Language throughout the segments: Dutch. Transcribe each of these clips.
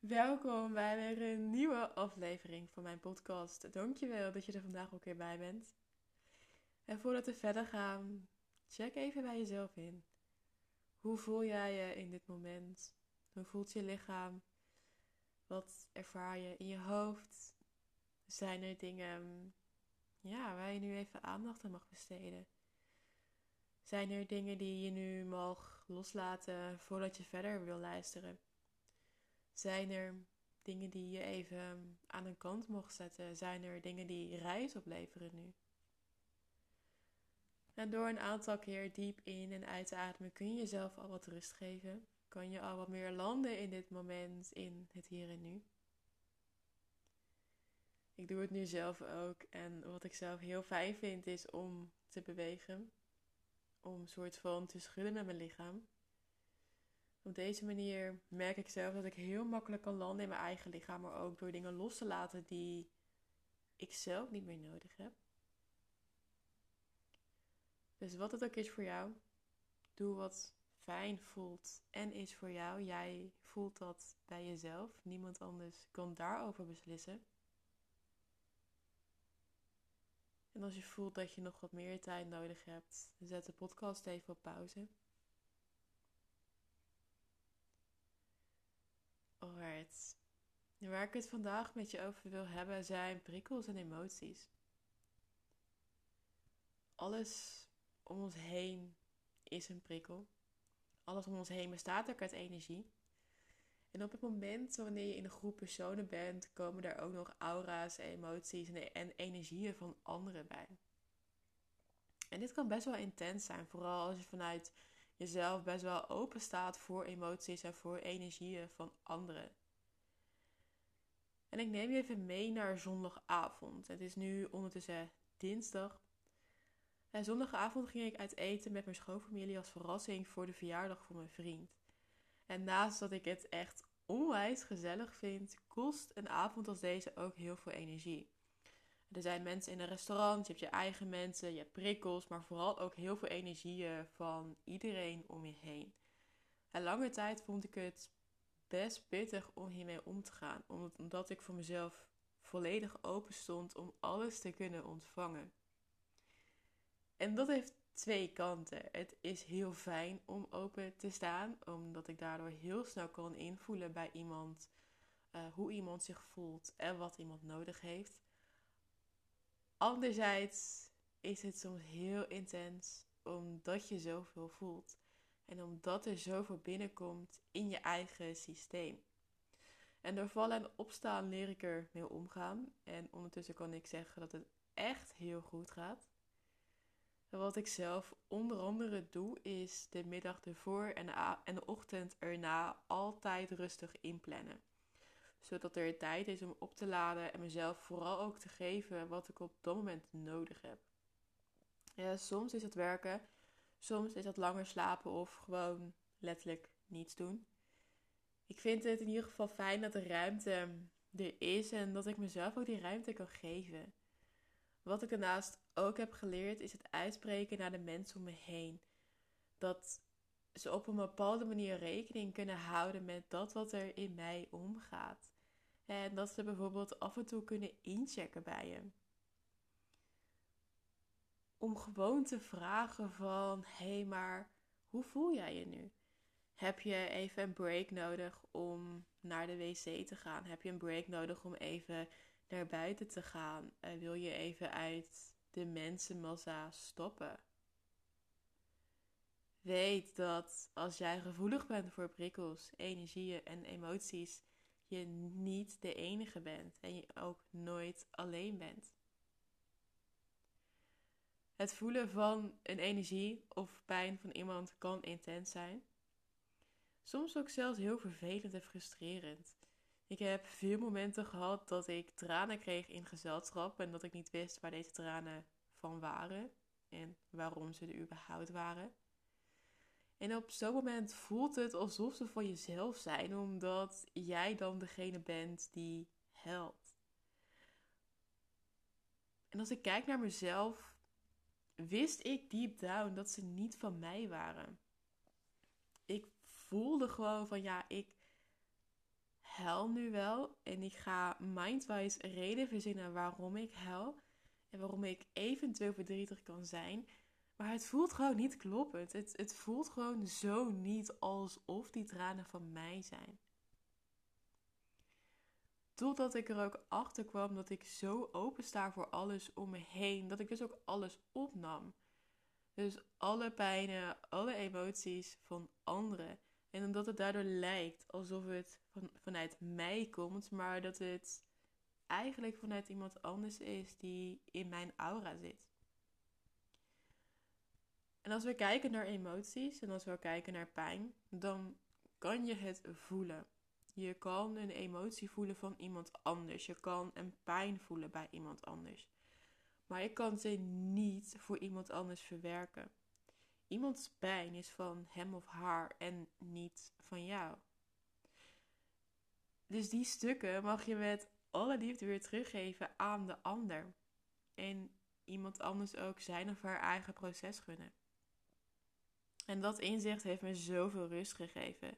Welkom bij weer een nieuwe aflevering van mijn podcast. Dankjewel dat je er vandaag ook weer bij bent. En voordat we verder gaan, check even bij jezelf in. Hoe voel jij je in dit moment? Hoe voelt je lichaam? Wat ervaar je in je hoofd? Zijn er dingen ja, waar je nu even aandacht aan mag besteden? Zijn er dingen die je nu mag loslaten voordat je verder wil luisteren? Zijn er dingen die je even aan een kant mocht zetten? Zijn er dingen die reis opleveren nu? En door een aantal keer diep in en uit te ademen kun je jezelf al wat rust geven. Kan je al wat meer landen in dit moment, in het hier en nu. Ik doe het nu zelf ook. En wat ik zelf heel fijn vind is om te bewegen. Om een soort van te schudden met mijn lichaam. Op deze manier merk ik zelf dat ik heel makkelijk kan landen in mijn eigen lichaam, maar ook door dingen los te laten die ik zelf niet meer nodig heb. Dus wat het ook is voor jou, doe wat fijn voelt en is voor jou. Jij voelt dat bij jezelf. Niemand anders kan daarover beslissen. En als je voelt dat je nog wat meer tijd nodig hebt, zet de podcast even op pauze. Alright. Waar ik het vandaag met je over wil hebben zijn prikkels en emoties. Alles om ons heen is een prikkel. Alles om ons heen bestaat ook uit energie. En op het moment wanneer je in een groep personen bent, komen er ook nog aura's, emoties en energieën van anderen bij. En dit kan best wel intens zijn, vooral als je vanuit jezelf best wel open staat voor emoties en voor energieën van anderen. En ik neem je even mee naar zondagavond. Het is nu ondertussen dinsdag. En zondagavond ging ik uit eten met mijn schoonfamilie als verrassing voor de verjaardag van mijn vriend. En naast dat ik het echt onwijs gezellig vind, kost een avond als deze ook heel veel energie. Er zijn mensen in een restaurant, je hebt je eigen mensen, je hebt prikkels, maar vooral ook heel veel energieën van iedereen om je heen. En lange tijd vond ik het best pittig om hiermee om te gaan, omdat ik voor mezelf volledig open stond om alles te kunnen ontvangen. En dat heeft twee kanten. Het is heel fijn om open te staan, omdat ik daardoor heel snel kan invoelen bij iemand uh, hoe iemand zich voelt en wat iemand nodig heeft. Anderzijds is het soms heel intens omdat je zoveel voelt en omdat er zoveel binnenkomt in je eigen systeem. En door vallen en opstaan leer ik er mee omgaan. En ondertussen kan ik zeggen dat het echt heel goed gaat. Wat ik zelf onder andere doe, is de middag ervoor en de, en de ochtend erna altijd rustig inplannen zodat er tijd is om op te laden en mezelf vooral ook te geven wat ik op dat moment nodig heb. Ja, soms is het werken, soms is het langer slapen of gewoon letterlijk niets doen. Ik vind het in ieder geval fijn dat de ruimte er is en dat ik mezelf ook die ruimte kan geven. Wat ik daarnaast ook heb geleerd is het uitspreken naar de mensen om me heen. Dat ze op een bepaalde manier rekening kunnen houden met dat wat er in mij omgaat. En dat ze bijvoorbeeld af en toe kunnen inchecken bij je. Om gewoon te vragen van, hé hey, maar hoe voel jij je nu? Heb je even een break nodig om naar de wc te gaan? Heb je een break nodig om even naar buiten te gaan? Uh, wil je even uit de mensenmassa stoppen? Weet dat als jij gevoelig bent voor prikkels, energieën en emoties, je niet de enige bent en je ook nooit alleen bent. Het voelen van een energie of pijn van iemand kan intens zijn. Soms ook zelfs heel vervelend en frustrerend. Ik heb veel momenten gehad dat ik tranen kreeg in gezelschap en dat ik niet wist waar deze tranen van waren en waarom ze er überhaupt waren. En op zo'n moment voelt het alsof ze van jezelf zijn, omdat jij dan degene bent die helpt. En als ik kijk naar mezelf, wist ik deep down dat ze niet van mij waren. Ik voelde gewoon van ja, ik huil nu wel en ik ga mindwise reden verzinnen waarom ik huil en waarom ik eventueel verdrietig kan zijn. Maar het voelt gewoon niet kloppend. Het, het voelt gewoon zo niet alsof die tranen van mij zijn. Totdat ik er ook achter kwam dat ik zo open sta voor alles om me heen. Dat ik dus ook alles opnam. Dus alle pijnen, alle emoties van anderen. En omdat het daardoor lijkt alsof het van, vanuit mij komt, maar dat het eigenlijk vanuit iemand anders is die in mijn aura zit. En als we kijken naar emoties en als we kijken naar pijn, dan kan je het voelen. Je kan een emotie voelen van iemand anders. Je kan een pijn voelen bij iemand anders. Maar je kan ze niet voor iemand anders verwerken. Iemands pijn is van hem of haar en niet van jou. Dus die stukken mag je met alle liefde weer teruggeven aan de ander. En iemand anders ook zijn of haar eigen proces gunnen. En dat inzicht heeft me zoveel rust gegeven.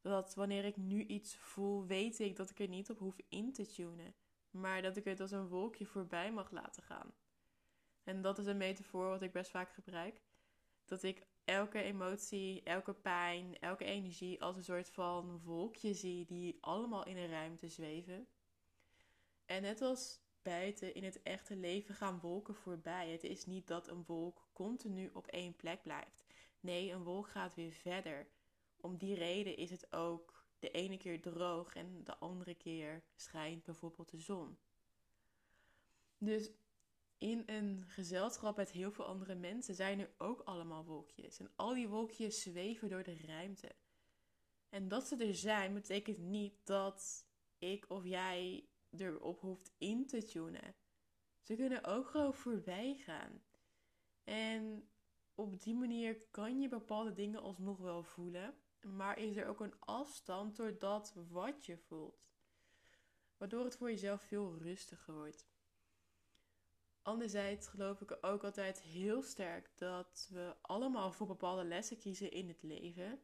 Dat wanneer ik nu iets voel, weet ik dat ik er niet op hoef in te tunen. Maar dat ik het als een wolkje voorbij mag laten gaan. En dat is een metafoor wat ik best vaak gebruik. Dat ik elke emotie, elke pijn, elke energie als een soort van wolkje zie die allemaal in een ruimte zweven. En net als buiten in het echte leven gaan wolken voorbij. Het is niet dat een wolk continu op één plek blijft. Nee, een wolk gaat weer verder. Om die reden is het ook de ene keer droog en de andere keer schijnt bijvoorbeeld de zon. Dus in een gezelschap met heel veel andere mensen zijn er ook allemaal wolkjes. En al die wolkjes zweven door de ruimte. En dat ze er zijn, betekent niet dat ik of jij erop hoeft in te tunen. Ze kunnen ook gewoon voorbij gaan. En op die manier kan je bepaalde dingen alsnog wel voelen. Maar is er ook een afstand door dat wat je voelt. Waardoor het voor jezelf veel rustiger wordt. Anderzijds geloof ik ook altijd heel sterk dat we allemaal voor bepaalde lessen kiezen in het leven.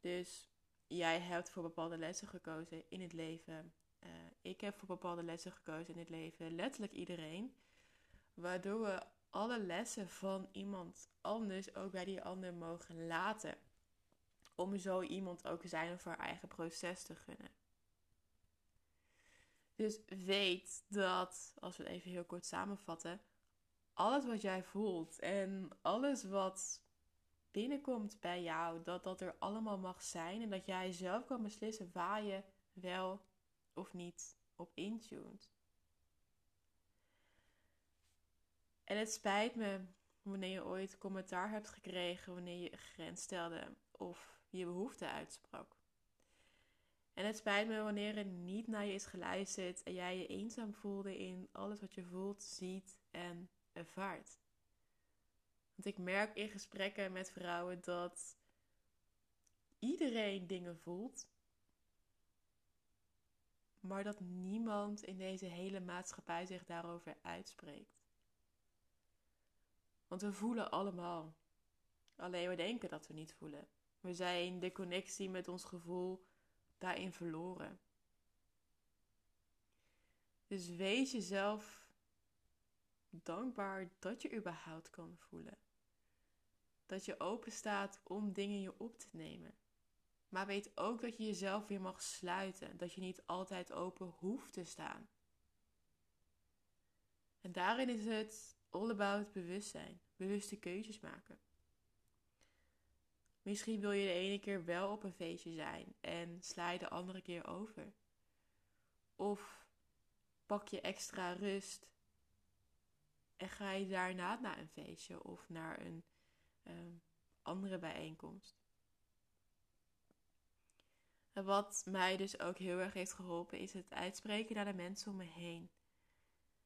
Dus jij hebt voor bepaalde lessen gekozen in het leven. Uh, ik heb voor bepaalde lessen gekozen in het leven. Letterlijk iedereen. Waardoor we alle lessen van iemand anders ook bij die ander mogen laten. Om zo iemand ook zijn of haar eigen proces te gunnen. Dus weet dat, als we het even heel kort samenvatten, alles wat jij voelt en alles wat binnenkomt bij jou, dat dat er allemaal mag zijn en dat jij zelf kan beslissen waar je wel of niet op intuned. En het spijt me wanneer je ooit commentaar hebt gekregen wanneer je grens stelde of je behoefte uitsprak. En het spijt me wanneer er niet naar je is geluisterd en jij je eenzaam voelde in alles wat je voelt, ziet en ervaart. Want ik merk in gesprekken met vrouwen dat iedereen dingen voelt, maar dat niemand in deze hele maatschappij zich daarover uitspreekt. Want we voelen allemaal. Alleen we denken dat we niet voelen. We zijn de connectie met ons gevoel daarin verloren. Dus wees jezelf dankbaar dat je überhaupt kan voelen. Dat je open staat om dingen je op te nemen. Maar weet ook dat je jezelf weer mag sluiten. Dat je niet altijd open hoeft te staan. En daarin is het all about bewustzijn. Bewuste keuzes maken. Misschien wil je de ene keer wel op een feestje zijn en sla je de andere keer over. Of pak je extra rust en ga je daarna naar een feestje of naar een um, andere bijeenkomst. En wat mij dus ook heel erg heeft geholpen is het uitspreken naar de mensen om me heen.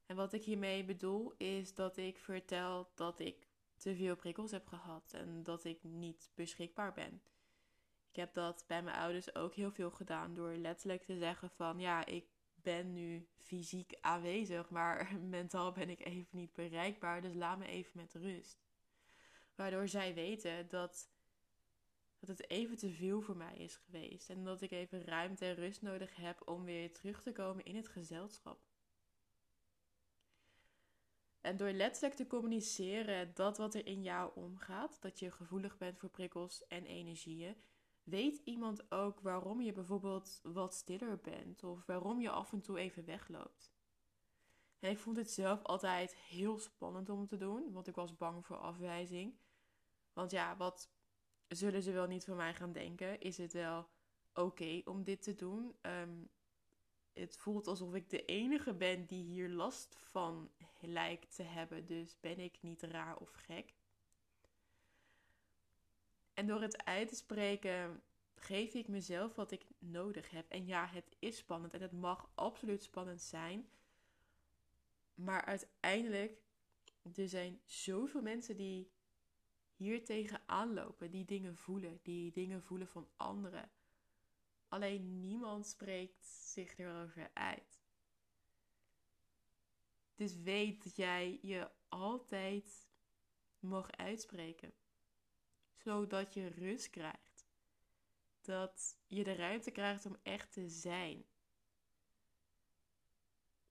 En wat ik hiermee bedoel is dat ik vertel dat ik te veel prikkels heb gehad en dat ik niet beschikbaar ben. Ik heb dat bij mijn ouders ook heel veel gedaan door letterlijk te zeggen van ja, ik ben nu fysiek aanwezig, maar mentaal ben ik even niet bereikbaar, dus laat me even met rust. Waardoor zij weten dat dat het even te veel voor mij is geweest. En dat ik even ruimte en rust nodig heb om weer terug te komen in het gezelschap. En door letterlijk te communiceren dat wat er in jou omgaat, dat je gevoelig bent voor prikkels en energieën, weet iemand ook waarom je bijvoorbeeld wat stiller bent of waarom je af en toe even wegloopt. En ik vond het zelf altijd heel spannend om te doen, want ik was bang voor afwijzing. Want ja, wat zullen ze wel niet van mij gaan denken? Is het wel oké om dit te doen? Ehm, het voelt alsof ik de enige ben die hier last van lijkt te hebben. Dus ben ik niet raar of gek? En door het uit te spreken geef ik mezelf wat ik nodig heb. En ja, het is spannend en het mag absoluut spannend zijn. Maar uiteindelijk, er zijn zoveel mensen die hier tegenaan lopen, die dingen voelen, die dingen voelen van anderen. Alleen niemand spreekt zich erover uit. Dus weet dat jij je altijd mag uitspreken, zodat je rust krijgt. Dat je de ruimte krijgt om echt te zijn.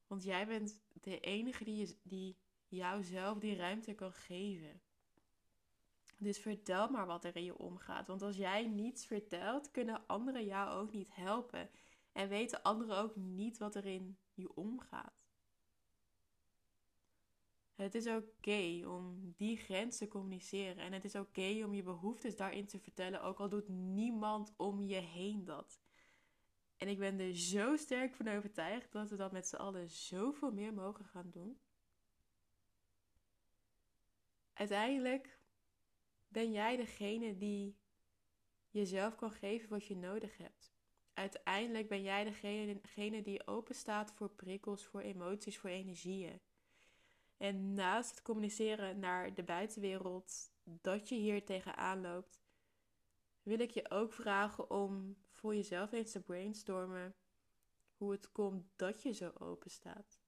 Want jij bent de enige die, je, die jouzelf die ruimte kan geven. Dus vertel maar wat er in je omgaat. Want als jij niets vertelt, kunnen anderen jou ook niet helpen. En weten anderen ook niet wat er in je omgaat. Het is oké om die grens te communiceren. En het is oké om je behoeftes daarin te vertellen, ook al doet niemand om je heen dat. En ik ben er zo sterk van overtuigd dat we dat met z'n allen zoveel meer mogen gaan doen. Uiteindelijk ben jij degene die jezelf kan geven wat je nodig hebt. Uiteindelijk ben jij degene, die open staat voor prikkels, voor emoties, voor energieën. En naast het communiceren naar de buitenwereld dat je hier tegenaan loopt, wil ik je ook vragen om voor jezelf eens te brainstormen hoe het komt dat je zo open staat.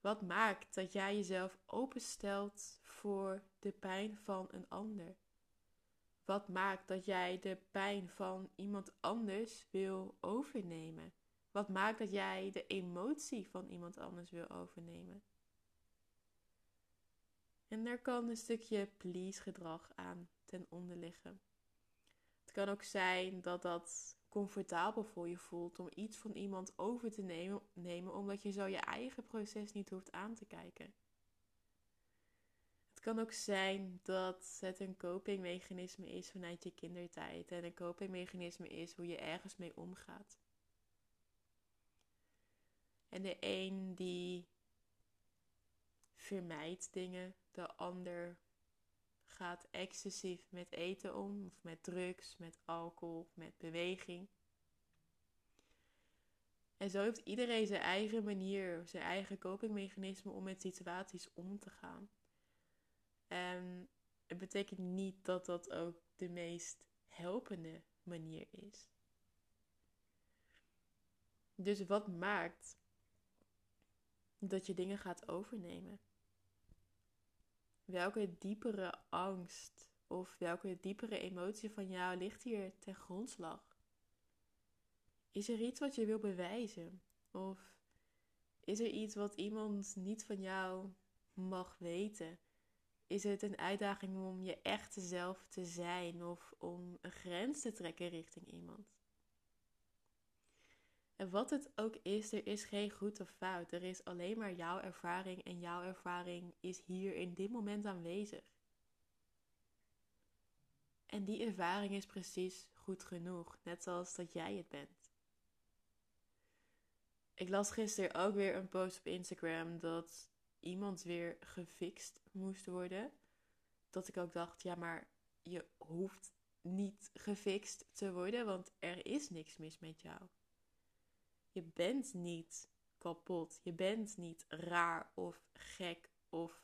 Wat maakt dat jij jezelf openstelt voor de pijn van een ander? Wat maakt dat jij de pijn van iemand anders wil overnemen? Wat maakt dat jij de emotie van iemand anders wil overnemen? En daar kan een stukje please gedrag aan ten onder liggen. Het kan ook zijn dat dat comfortabel voor je voelt om iets van iemand over te nemen, nemen omdat je zo je eigen proces niet hoeft aan te kijken. Het kan ook zijn dat het een copingmechanisme is vanuit je kindertijd en een copingmechanisme is hoe je ergens mee omgaat. En de een die vermijdt dingen, de ander gaat excessief met eten om, of met drugs, met alcohol, met beweging. En zo heeft iedereen zijn eigen manier, zijn eigen copingmechanisme om met situaties om te gaan. En het betekent niet dat dat ook de meest helpende manier is. Dus wat maakt dat je dingen gaat overnemen? Welke diepere angst of welke diepere emotie van jou ligt hier ten grondslag? Is er iets wat je wil bewijzen? Of is er iets wat iemand niet van jou mag weten? Is het een uitdaging om je echte zelf te zijn of om een grens te trekken richting iemand? En wat het ook is, er is geen goed of fout. Er is alleen maar jouw ervaring en jouw ervaring is hier in dit moment aanwezig. En die ervaring is precies goed genoeg, net zoals dat jij het bent. Ik las gisteren ook weer een post op Instagram dat iemand weer gefixt moest worden. Dat ik ook dacht, ja, maar je hoeft niet gefixt te worden, want er is niks mis met jou. Je bent niet kapot. Je bent niet raar of gek of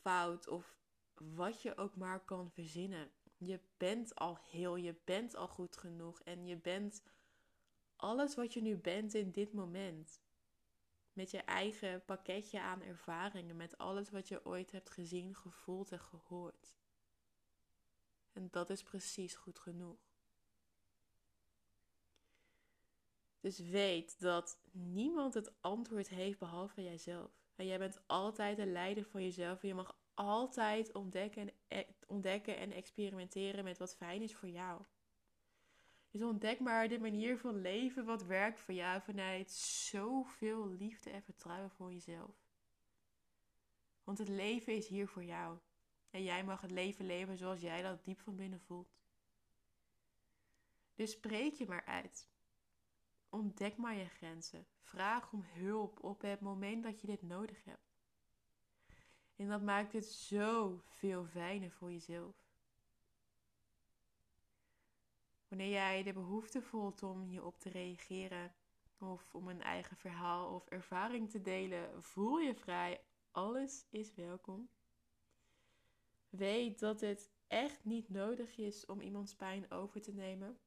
fout of wat je ook maar kan verzinnen. Je bent al heel, je bent al goed genoeg en je bent alles wat je nu bent in dit moment. Met je eigen pakketje aan ervaringen, met alles wat je ooit hebt gezien, gevoeld en gehoord. En dat is precies goed genoeg. Dus weet dat niemand het antwoord heeft behalve jijzelf. En jij bent altijd de leider van jezelf. En je mag altijd ontdekken en, e-, ontdekken en experimenteren met wat fijn is voor jou. Dus ontdek maar de manier van leven wat werkt voor jou vanuit zoveel liefde en vertrouwen voor jezelf. Want het leven is hier voor jou. En jij mag het leven leven zoals jij dat diep van binnen voelt. Dus spreek je maar uit. Ontdek maar je grenzen. Vraag om hulp op het moment dat je dit nodig hebt. En dat maakt het zo veel fijner voor jezelf. Wanneer jij de behoefte voelt om hierop te reageren of om een eigen verhaal of ervaring te delen, voel je vrij. Alles is welkom. Weet dat het echt niet nodig is om iemands pijn over te nemen.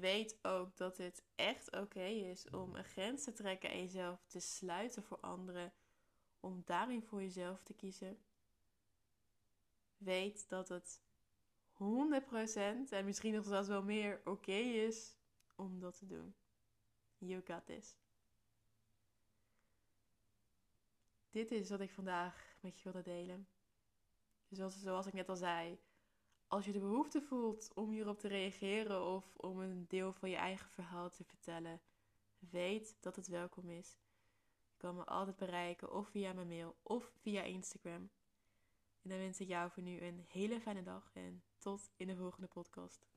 Weet ook dat het echt oké is om een grens te trekken en jezelf te sluiten voor anderen, om daarin voor jezelf te kiezen. Weet dat het 100% en misschien nog zelfs wel meer oké is om dat te doen. You got this. Dit is wat ik vandaag met je wilde delen. Dus zoals, zoals ik net al zei, als je de behoefte voelt om hierop te reageren of om een deel van je eigen verhaal te vertellen, weet dat het welkom is. Je kan me altijd bereiken of via mijn mail of via Instagram. En dan wens ik jou voor nu een hele fijne dag en tot in de volgende podcast.